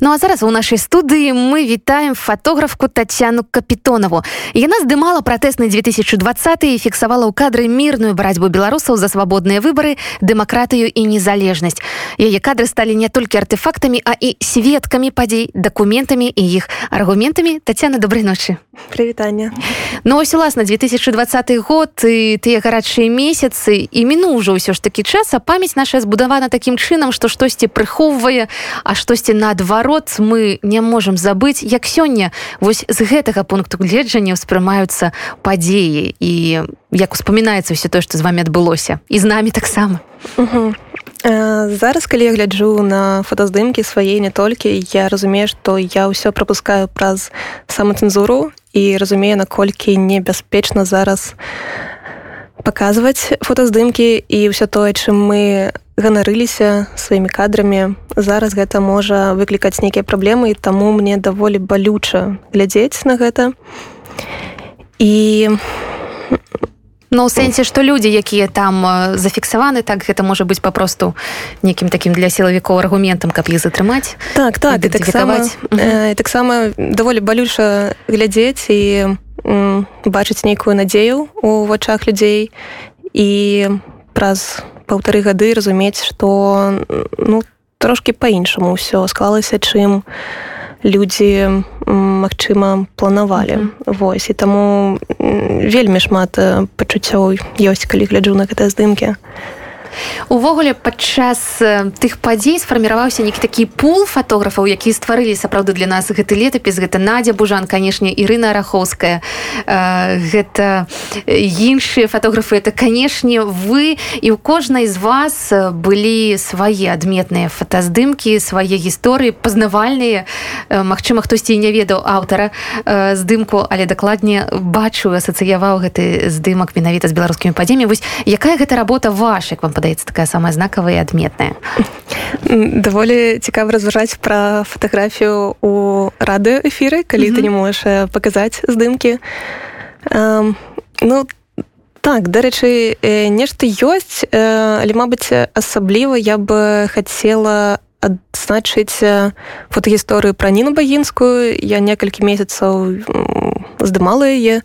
Ну а зараз у нашай студыі мы вітаем фатографку татяну капітонаву. Яна здымала пратэсны 2020 і фіксавала ў кадры мірную барацьбу беларусаў за свабодныя выбары дэмакратыю і незалежнасць. Яе кадры сталі не толькі артефактамі а і сведкамі падзей дакументамі і іх аргументамі. Татяна добрай ночы. Прывітання Ну ось уласна 2020 год і тыя гарачыя месяцы і міну ўжо ўсё ж такі час а памяць наша збудавана такім чынам што штосьці прыхоўвае а штосьці наадварот мы не можам забыць як сёння вось з гэтага пункту гледжання ўспрымаюцца падзеі і як успамінаецца ўсё тое што з вами адбылося. І з намі таксама. Зараз калі я гляджу на фотаздымкі свае не толькі я разумею што я ўсё пропускаю праз самацэнзуру і разумею наколькі небяспечна зараз паказваць фотаздымкі і ўсё тое чым мы ганарыліся сваімі кадрамі зараз гэта можа выклікаць нейкія праблемы і таму мне даволі балюча глядзець на гэта. І Ну, у сэнсе што людзі якія там зафіксаваны так гэта можа быць папросту нейкім такім для сілавікоў аргументам каб іх затрымаць так так і таксама э, таксама даволі балюша глядзець і бачыць нейкую надзею у вачах людзей і праз паўтары гады разумець што ну трошки по-іншаму ўсё склалася чым у людзі магчыма планавалі mm -hmm. восьось і таму вельмі шмат пачуццёў ёсць калі гляджу на гэтыя здымкі увогуле падчас тых падзей сфарміраваўся нейкі такі пул фатографаў які стварылі сапраўды для нас гэты летапіс гэта надзя бужан канешне Ірына раховская гэта іншыя фатографы. Это канешне вы і ў кожнай з вас былі свае адметныя фотаздымкі свае гісторыі пазнавальныя. Мачыма хтосьці не ведаў аўтара здымку але дакладней бачу асацыяваў гэты здымак менавіта з беларускімі падземі вось якая гэта работа ваша як вам падаецца такая самая знакавая і адметная даволі цікава разважаць пра фатаграфію у радыёэфіры калі mm -hmm. ты не можаш паказаць здымкі um, ну так дарэчы нешта ёсць але мабыць асабліва я бы хацела адзначыць фотагісторыю пра ніну багінскую я некалькі месяцаў здымала яе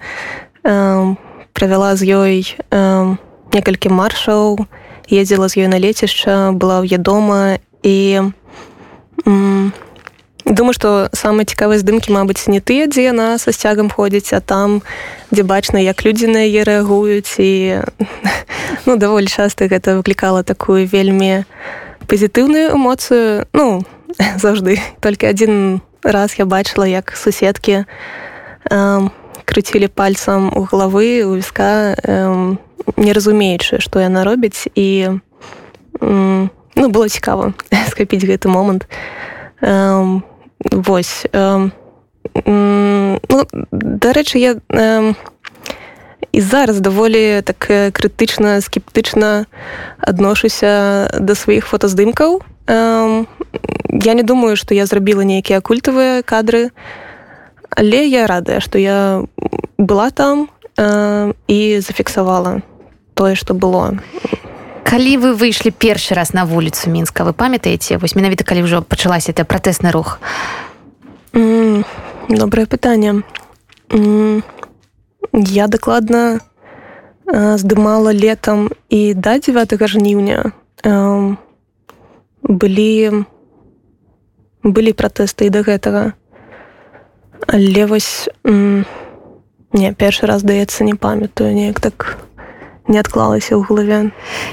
правяла з ёй некалькі маршаў і ездзіла з ёй на лецішча была ў я дома і думаю што самыя цікавыя здымкі мабыць не тыя дзе яна са сцягам ходзіць а там дзе бачна як людзі на яе рэагуюць і ну даволі часта гэта выклікала такую вельмі пазітыўную эмоцыю. Ну заўжды. Толькі адзін раз я бачыла як суседкі э, крыцілі пальцам у галавы у віска э, не разумеючы што яна робіць і ну было цікава скапіць гэты момант восьось ну, дарэчы я і зараз даволі так крытычна скептычна адношуся да сваіх фотаздымкаў я не думаю што я зрабіла нейкія культавыя кадры але я радая што я была там і зафіксавала тое што было. Калі вы выйшлі першы раз на вуліцу мінска вы памятаеце вось менавіта калі ўжо пачалася это пратэсны рух. Mm, добрае пытанне mm, я дакладна э, здымала летом і да 9 жніўня э, былі былі пратэсты і да гэтага але вось не першы раз даецца не памятаю неяк так не адклалася ў галаве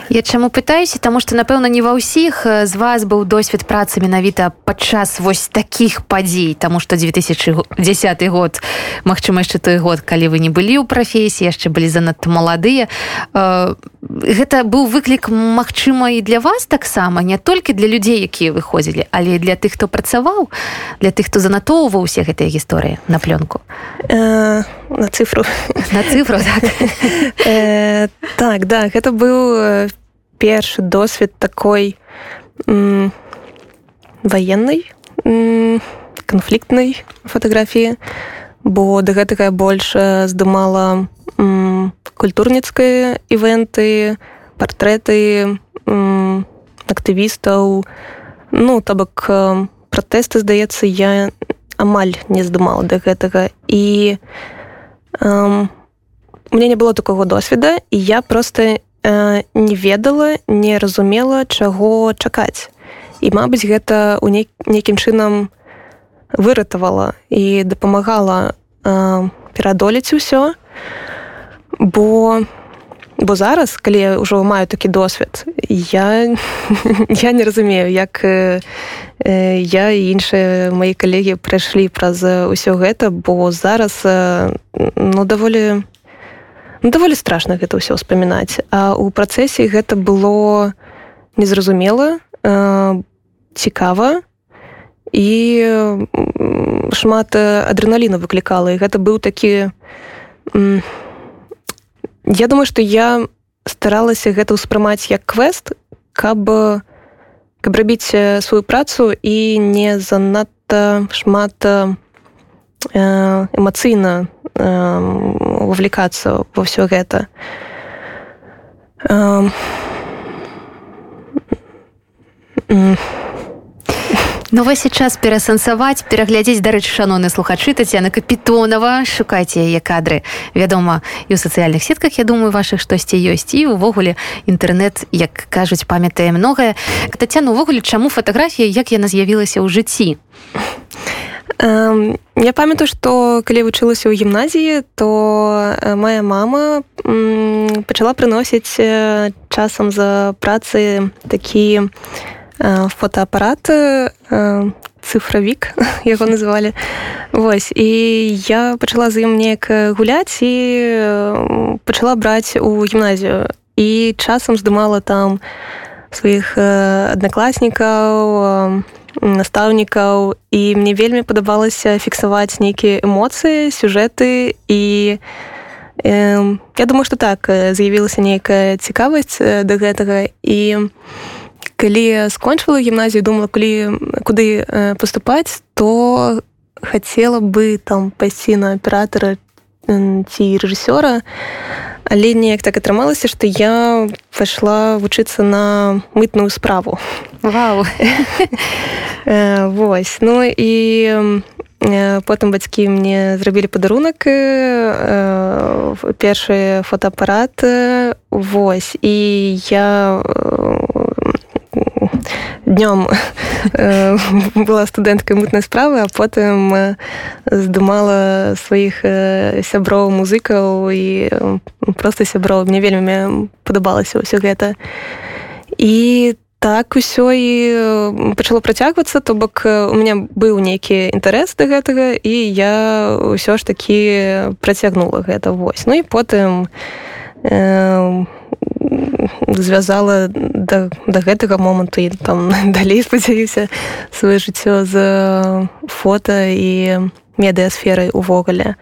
я чаму пытаюся таму што напэўна не ва ўсіх з вас быў досвед працы менавіта падчас вось такіх падзей таму што 2010 год Мачыма яшчэ той год калі вы не былі ў прафесіі яшчэ былі занадта маладыя. Гэта быў выклік Мачыма і для вас таксама не толькі для людзей якія выходзілі але для тых хто працаваў для тых хто занатоўваў усе гэтыя гісторыі на плёнку. Э, на цифру на цифру так. э, так да гэта быў першы досвед такой ваеннай канфліктнай фатаграфіі бо да гэтага больш здымала культурніцкія івенты партрэты актывістаў. Ну то бок пратэсты здаецца я амаль не здымала да гэтага. І э, мне не было такого досведа і я просто э, не ведала не разумела чаго чакаць. І мабыць гэта у ней нейкім чынам выратавала і дапамагала э, перадолець усё. Бо бо зараз калі ўжо маю такі досвед я я не разумею як э, я і іншыя мои калегі прайшлі праз ўсё гэта бо зараз э, ну даволі ну, даволі страшна гэта ўсё ўспамінаць. А у працэсе гэта было незразумела э, цікава і шмат адреналіна выклікала. І гэта быў такі я думаю что я старалася гэта ўспрымаць як квест каб каб рабіць сваю працу і не занадта шмат эмацыйна увлекацца во все гэта Ну вось сейчас перасэнсаваць пераглядзець дарэчы шаноны слухачы Тацяна капітонова шукайце яе кадры вядома і ў сацыяльных сетках я думаю ваших штосьці ёсць і увогуле інтэрнэт як кажуць памятае многае Тацяна увогуле чаму фатаграфія як яна з'явілася ў жыцці Я памятаю што калі вучылася ў гімназіі то моя мама пачала прыносіць часам за працы такі фотоапарат цифравік яго называлі Вось і я пачала з ім неяк гуляць і пачала браць у гімназію і часам здымала там сваіх аднакласнікаў настаўнікаў і мне вельмі падабалася фіксаваць нейкія эмоцыі сюжэты і я думаю што так з'явілася нейкая цікавасць да гэтага. І калі скончыла гімназію думала калі куды поступаць то хацела бы там пайсці на аператара ці рэжысёра але неяк так атрымалася што я пайшла вучыцца на мытную справу. Вау. Вось ну і потым бацькі мне зрабілі падарунак першы фотоапарат. Вось і я днём э, была студэнткай мытнай справы а потым э, здымала сваіх э, сяброў музыкаў і просто сяброў мне вельмі падабалася ўсё гэта і так усё і пачало працягвацца то бок у меня быў нейкі інтарэс да гэтага і я ўсё ж такі працягнула гэта вось. Ну і потым я звязала да, да гэтага моманту і там далей спадзяюся сваё жыццё з фота і медыасферай увогуле.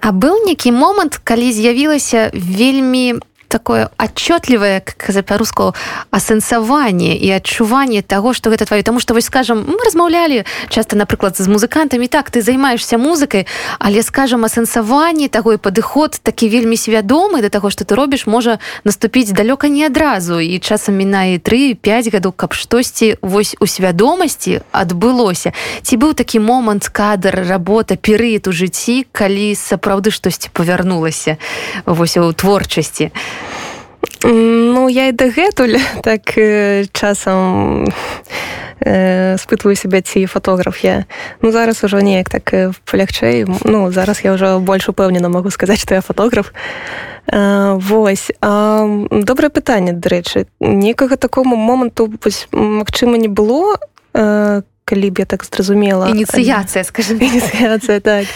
А быў нейкі момант, калі з'явілася вельмі такое отчетливое за по-руску асэнсаванне і адчуванне того что гэта твоё. Тому что вось скажем мы размаўлялі часто напрыклад з музыкантамі так ты займаешься музыкай але скажем асэнсаванне таго і падыход такі вельмі свядомы до таго что ты робіш можа наступіць далёка не адразу і часам мінае 3-5 гадоў каб штосьці вось у свядомасці адбылося ці быў такі момант кадр работа перыяд у жыцці калі сапраўды штосьці павярнулася вось у творчасці а Ну я і дагэтуль так часам спытваю сябе ці фотограф я. Ну зараз ужо неяк так полягчэй. Ну зараз я ўжо больш упэўнена могу сказаць што я фотограф э, Вось добрае пытанне дарэчы. Некага такому моманту магчыма не было калі б я так зразумела? Ініцыяцыя скажи ініцыяцыя так.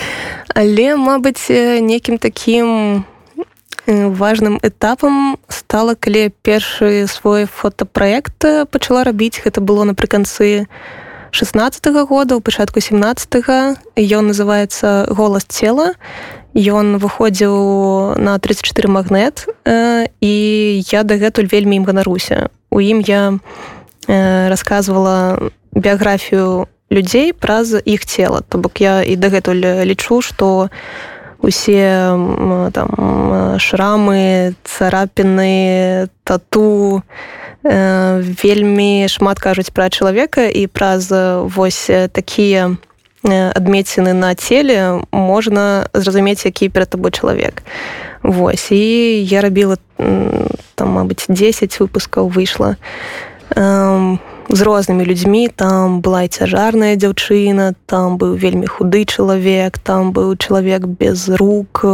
але мабыць некім таким важным этапам стала калі першы свой фотапраект пачала рабіць гэта было напрыканцы 16 -го года у пачатку 17 ён называется голас цела ён выходзіў на 34 магнет і я дагэтуль вельмі ім ганаруся. У ім я рассказывала біяграфію людзей праз іх цела. То бок я і дагэтуль лічу что у усе там шрамы царапіны тату э, вельмі шмат кажуць пра чалавека і праз вось такія адмеціны на целе можна зразумець які перад табой чалавек. Вось і я рабіла там мабыць 10 выпускаў выйшла з рознымі людзьмі. Там была і цяжарная дзяўчына там быў вельмі худы чалавек там быў чалавек без рук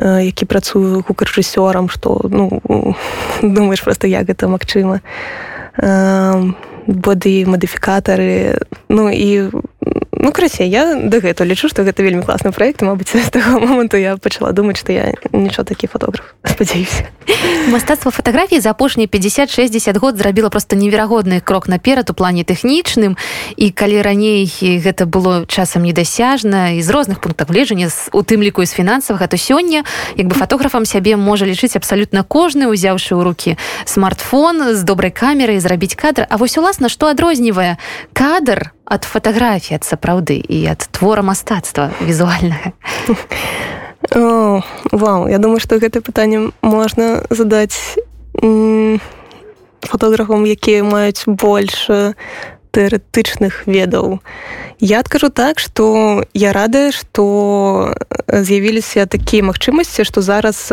які працую гукарэжысёрам што ну думаеш просто як гэта магчыма. Боды мадыфікатары ну і ну красе я дагэтуль лічу што гэта вельмі класны проект Мабыць з таго моманту я пачала думаць што я нічого такі фотограф спадзяюся. Мастацтва фатаграфіі за апошнія 50-60 год зрабіла просто неверагодны крок наперад у плане тэхнічным. І калі раней гэта было часам недасяжна і з розных пунктаў гледжання у тым ліку з фінансавага то сёння як бы фотографам сябе можа лічыць абсалютна кожны узяўшы ў руки смартфон з добрай камерай зрабіць кадр. А вось уласна што адрознівае кадр ад фатаграфіі ад сапраўды і ад твора мастацтва візуальнага. Вау я думаю што гэта пытанне можна задаць фотографам якія маюць больш тэарэтычных ведаў. Я адкажу так што я радая што з'явіліся такія магчымасці што зараз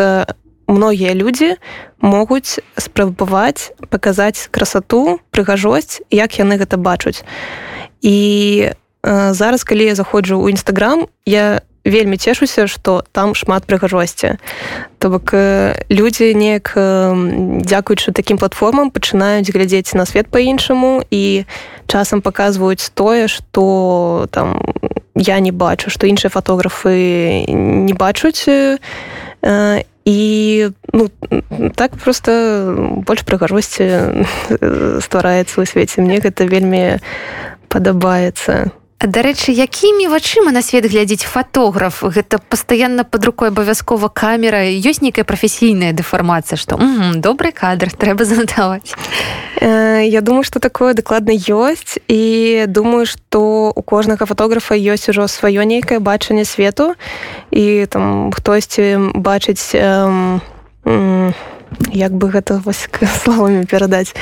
многія людзі могуць спрабаваць паказаць красату прыгажосць як яны гэта бачуць і э, зараз калі я заходжу ў нстаграм я вельмі цешуся што там шмат прыгажосці. То бок э, людзі неяк э, дзякуючы такім платформам пачынаюць глядзець на свет по-іншаму і часам паказваюць тое што там я не бачу што іншыя фатографы не бачуць і э, і ну, так просто больш прыгажосці ствараецца ў свеце. Мне гэта вельмі падабаецца Дарэчы, якімі вачыма на свет глядзець фатограф? Гэта пастаянна под рукой абавязкова камера. Ёсць нейкая прафесійная дэфармацыя што добрый кадр трэба занатаваць э, Я думаю што такое дакладна ёсць і думаю што у кожнага фатографа ёсць ужо сваё нейкае бачанне свету. І там хтосьці бачыць э, э, як бы гэта вось словамі перадаць.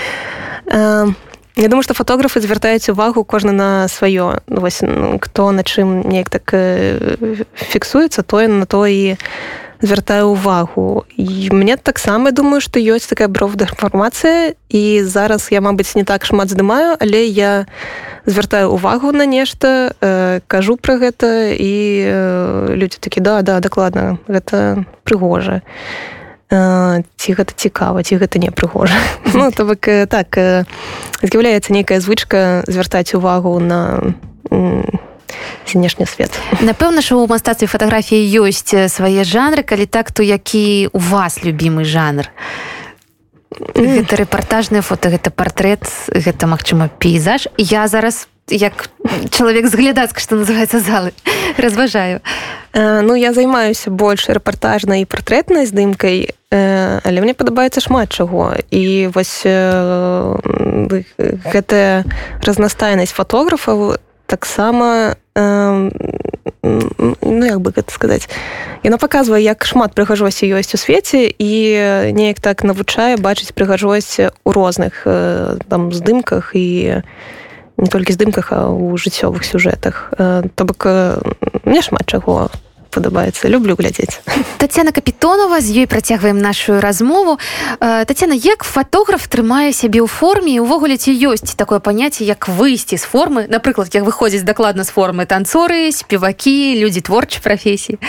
Э, Я думаю, што фотографы звяртаюць увагу кожны на сваё ну, вось, хто на чым неяк так фіксуецца тое на то і звяртаю увагу. І мне таксама думаю што ёсць такая бровдафармацыя і зараз я мабыць не так шмат здымаю але я звяртаю увагу на нешта э, кажу пра гэта і э, людзі такі да да дакладна гэта прыгожа ці гэта цікава ці гэта не прыгожа. Ну то бок так з'яўляецца нейкая звычка звяртаць увагу на знешні свет. Напэўна ж у мастацтве фатаграфіі ёсць свае жанры калі так то які у вас любімы жанр? Гэта рэпартажнае фото гэта партрэт гэта магчыма пейзаж. Я зараз як чалавек з глядацка што называется залы. Разважаю. Ну я займаюся больш рэпартажнай і партрэтнай здымкай але мне падабаецца шмат чаго. І вось гэтая разнастайнасць фотографаў таксама ну як бы гэта сказаць яна паказвае як шмат прыгажосці ёсць у свеце і неяк так навучае бачыць прыгажосць у розных там здымках і не толькі здымках а ў жыццёвых сюжэтах то бок мне шмат чаго падабаецца люблю глядзець. Татяна капітонова з ёй працягваем нашу размову. Татяна як фатограф трымае сябе ў форме увогуле ці ёсць такое паняцце як выйсці з формы? Напрыклад як выходзіць дакладна з формы танцоры спевакі людзі творчай прафесіі.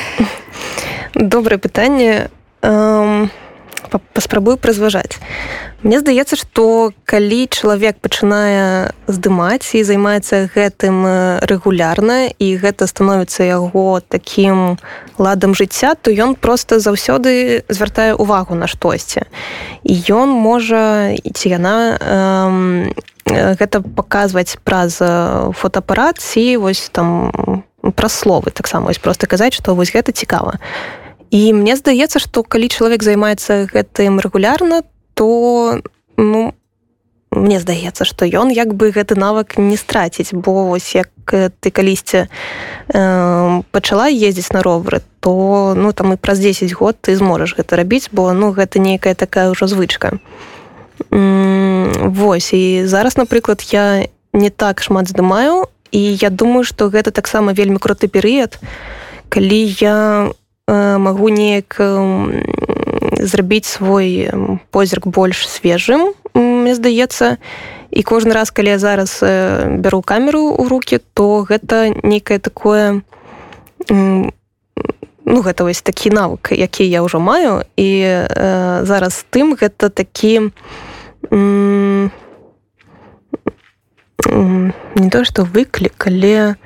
Добрае пытанне. А паспрабую прызважаць. Мне здаецца, што калі чалавек пачынае здымаць і займаецца гэтым рэгулярна і гэта становіцца яго такім ладам жыцця, то ён проста заўсёды звяртае ўвагу на штосьці. І ён можа ці яна э, гэта паказваць праз фотоапарат ці вось там праз словы таксама вось проста казаць, што вось гэта цікава і мне здаецца што калі чалавек займаецца гэтым рэгулярна то ну мне здаецца што ён як бы гэты навык не страціць. Бо ось як ты калісьці э, пачала ездзіць на ровары то ну там і праз 10 год ты зможаш гэта рабіць бо ну гэта нейкая такая ўжо звычка. Вось і зараз напрыклад я не так шмат здымаю і я думаю што гэта таксама вельмі круты перыяд калі я э, магу неяк э, зрабіць свой позірк больш свежым мне здаецца і кожны раз калі я зараз э, бяру камеру ў руки то гэта нейкае такое ну гэта вось такі навык які я ўжо маю. І э, зараз тым гэта такі не то что выклік але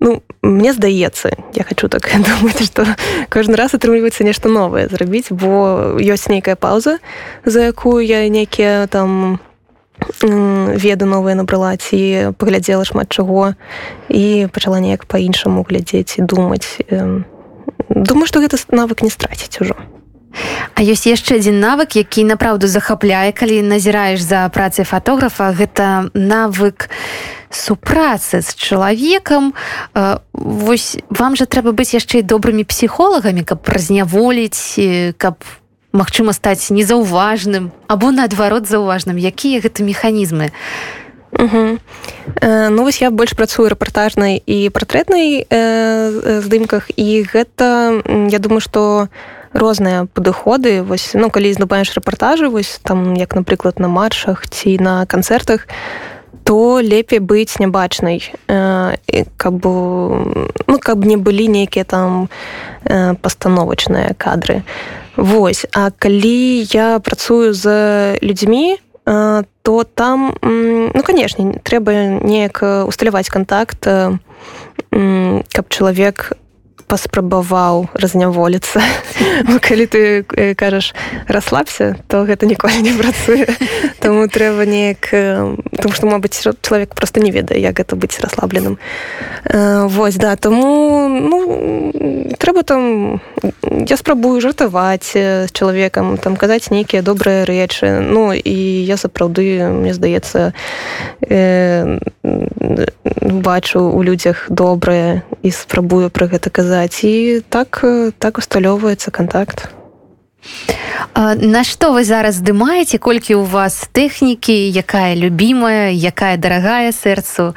ну мне здаецца я хочу так думаць что кожны раз атрымліваецца нешта новае зрабіць бо ёсць нейкая пауза за якую я нейкія там веды новыя набрала ці паглядзела шмат чаго і пачала неяк по-іншаму глядзець і думаць. Думаю что гэта навык не страціць ужо А ёсць яшчэ адзін навык які напраўду захапляе калі назіраеш за працай фатографа гэта навык супрацы з чалавекам. Вось вам жа трэба быць яшчэ і добрымі псіхолагамі каб разняволіць каб магчыма стаць незаўважным або наадварот заўважным. Якія гэта механізмы Угу. Э, ну вось я больш працую рэпартажнай і партрэтнай э, здымках і гэта я думаю што розныя падыходы. Вось ну калі здабаеш рэпартажы вось там як напрыклад на маршах ці на канцэртах то лепей быць нябачнай. Э, каб ну каб не былі нейкія там э, пастановачныя кадры. Вось а калі я працую з людзьмі э, то там ну канешне трэба неяк усталяваць контакт каб чалавек паспрабаваў разняволіцца калі ты э, кажаш расслабся то гэта ніколі не працуе Таму трэба неяк тому што мабыць чалавек просто не ведае як гэта быць расслабленым э, Вось да тому ну трэба там я спрабую жартаваць з чалавекам там казаць нейкія добрыя рэчы Ну і я сапраўды мне здаецца э, бачу у людзях добрае і спрабую пра гэта казаць і так так усталёўваецца контакт. На што вы зараз здымаеце колькі ў вас тэхнікі? Якая любімая якая дарагая сэрцу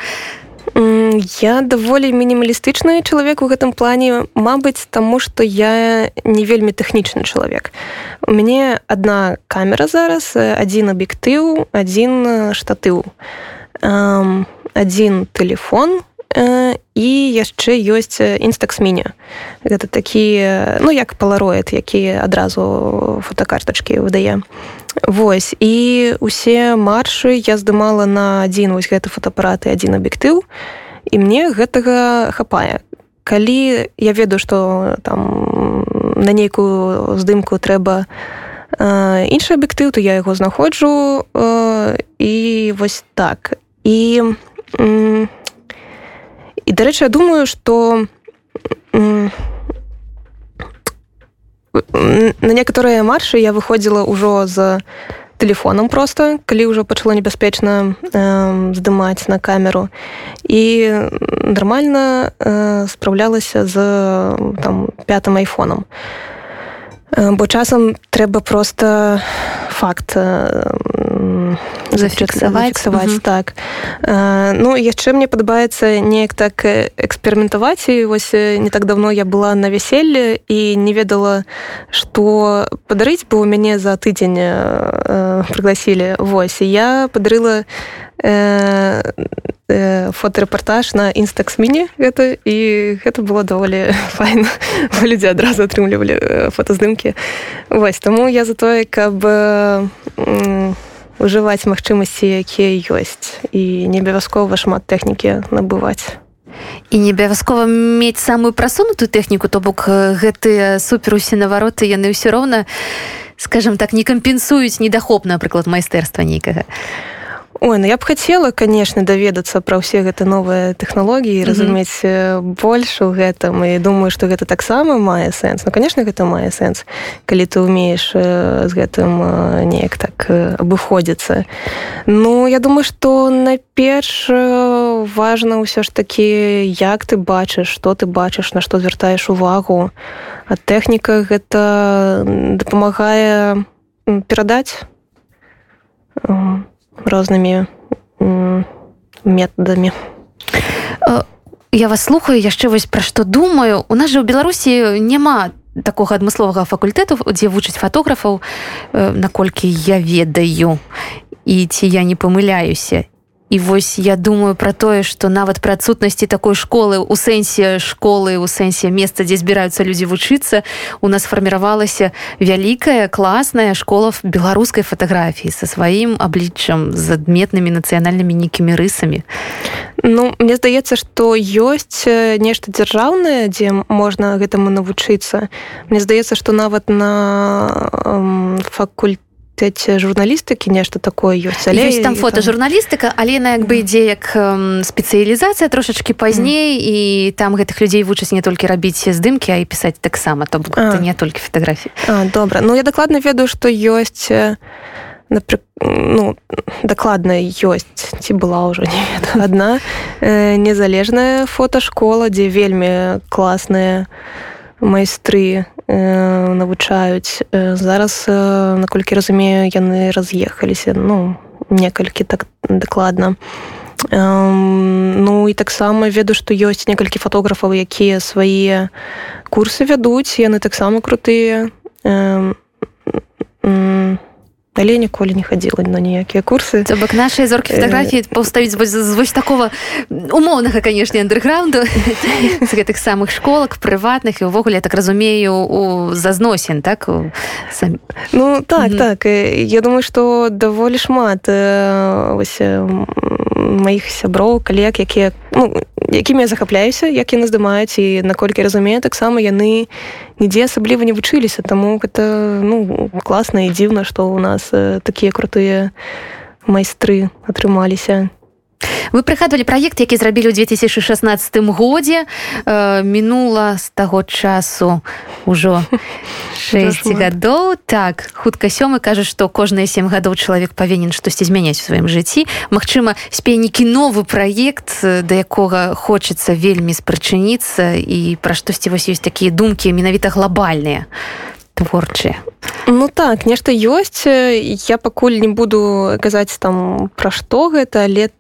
я даволі мінімалістычны чалавек у гэтым плане Мабыць таму што я не вельмі тэхнічны чалавек. У мяне одна камера зараз адзін аб'ектыў адзін штатыў. Адзін телефон і яшчэ ёсць інстаксміня гэта такі ну як палароид які адразу фотокартачки выдае. Вось і усе маршы я здымала на адзін вось гэты фотоапараты адзін аб'ектыў. і мне гэтага хапае. Калі я ведаю што там на нейкую здымку трэба іншы аб'ектыў то я яго знаходжу і вось так. І і дарэчы я думаю что на некаторыя маршы я выходзіла ўжо з телефоном просто калі ўжо пачало небяспечна э, здымаць на камеру. І нармальна э, спраўлялася з там пятым айфоном э, бо часам трэба просто факт зафіксаваць фіксаваць угу. так. Ну яшчэ мне падабаецца неяк так эксперыментаваць і вось не так давно я была на вяселле і не ведала што падарыць бо у мяне за тыдзень прыгласілі восьось я падарыла э, э, фотарэпартаж на інстаксміне гэта і гэта было даволі файна людзі адразу атрымлівалі фотаздымкі вось таму я за тое каб э, ўжываць магчымасці якія ёсць і не абавязкова шмат тэхнікі набываць і не абавязкова мець самую прасунутую тэхніку то бок гэтыя супер усе навароты яны ўсё роўна скажем так не кампенсуюць недахоп напрыклад майстэрства нейкага Ой, ну я б хацела конечно даведацца пра ўсе гэты новыя тэхналогіі разумець больш у гэтым і думаю што гэта таксама мае сэнс ну конечно гэта мае сэнс калі ты умееш з гэтым неяк так абыходзіцца Ну я думаю што найперш важна ўсё ж такі як ты бачыш што ты бачыш на што звяртаеш увагу. А тэхніка гэта дапамагае перадаць рознымі метадамі я вас слухаю яшчэ вось пра што думаю. У нас жа ў беларусі няма такога адмысловага факультэту дзе вучыць фатографаў наколькі я ведаю. І ці я не памыляюся і вось я думаю про тое что нават пра адсутнасці такой школы у сэнсе школы у сэнсе месца дзе збіраюцца людзі вучыцца у нас фарміравалася вялікая класная школа беларускай фатаграфіі со сваім абліччам з адметнымі нацыянальнымі нейкімі рысамі. Ну мне здаецца что ёсць нешта дзяржаўнае дзе можна гэтаму навучыцца. Мне здаецца что нават на факульт факультэце журналістыкі нешта такое ёсць але ёсць там фотожурналістыка але на як бы ідзе як спецыялізацыя трошачки пазней mm. і там гэтых людзей вучаць не толькі рабіць здымкі а і пісаць таксама то не толькі фатаграфіі. Добра. Ну я дакладна ведаю што ёсць напры... ну дакладна ёсць ці была ўжо не адна незалежная фотошкола дзе вельмі класныя майстры Э, навучаюць. Зараз наколькі разумею яны раз'ехаліся ну некалькі так дакладна. Ну і таксама веду што ёсць некалькі фатографаў якія свае курсы вядуць яны таксама крутыя але ніколі не хадзіла на ніякія курсы. То бок наши зоркі фотографіі паўставіць вось такого умоўнага канешне андерграунду з гэтых самых школак прыватных і ўвогуле так разумею у зазносін так сам... ну так mm -hmm. так я думаю что даволі шмат вось маіх сяброў калег якія ну, якімі я захапляюся як яны здымаюць і наколькі разумею таксама яны нідзе асабліва не вучыліся таму гэта ну класна і дзіўна што ў нас такія крутыя майстры атрымаліся вы прыгадвалі праект які зрабілі ў 2016 годзе. Э, мінула з таго часу ўжо 6 гадоў. Так хутка сёмы кажа што кожныя сем гадоў чалавек павінен штосьці змяняць у сваім жыцці. Магчыма спейнікі новы праект да якога хочацца вельмі спрачыніцца і пра штосьці вось ёсць такія думкі менавіта глобальныя творчыя Ну так нешта ёсць. Я пакуль не буду казаць там пра што гэта але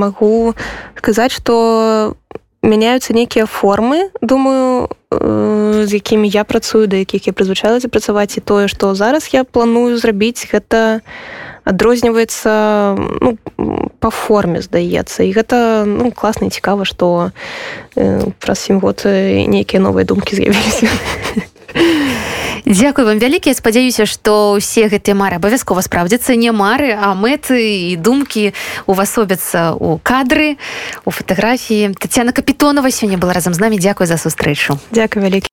магу сказаць что мяняюцца нейкія формы думаю з якімі я працую да якіх я прызвычалася працаваць. І тое што зараз я планую зрабіць гэта адрозніваецца ну, по форме здаецца. І гэта ну, класна цікава што э, праз сем год нейкія новыя думкі з'явіліся Дякую вам вялікія спадзяюся што ўсе гэтыя мары абавязкова спраўдзяцца. Не мары а мэты і думкі увасобяцца у кадры у фатаграфіі. Тацяна капітонова сёння была разам з намі. Дзякую за сустрэчу. Дякую вялікі.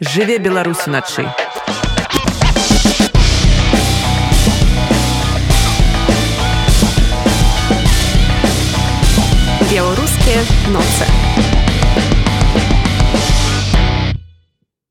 Жыве беларусь уначы. Беларускія ноцы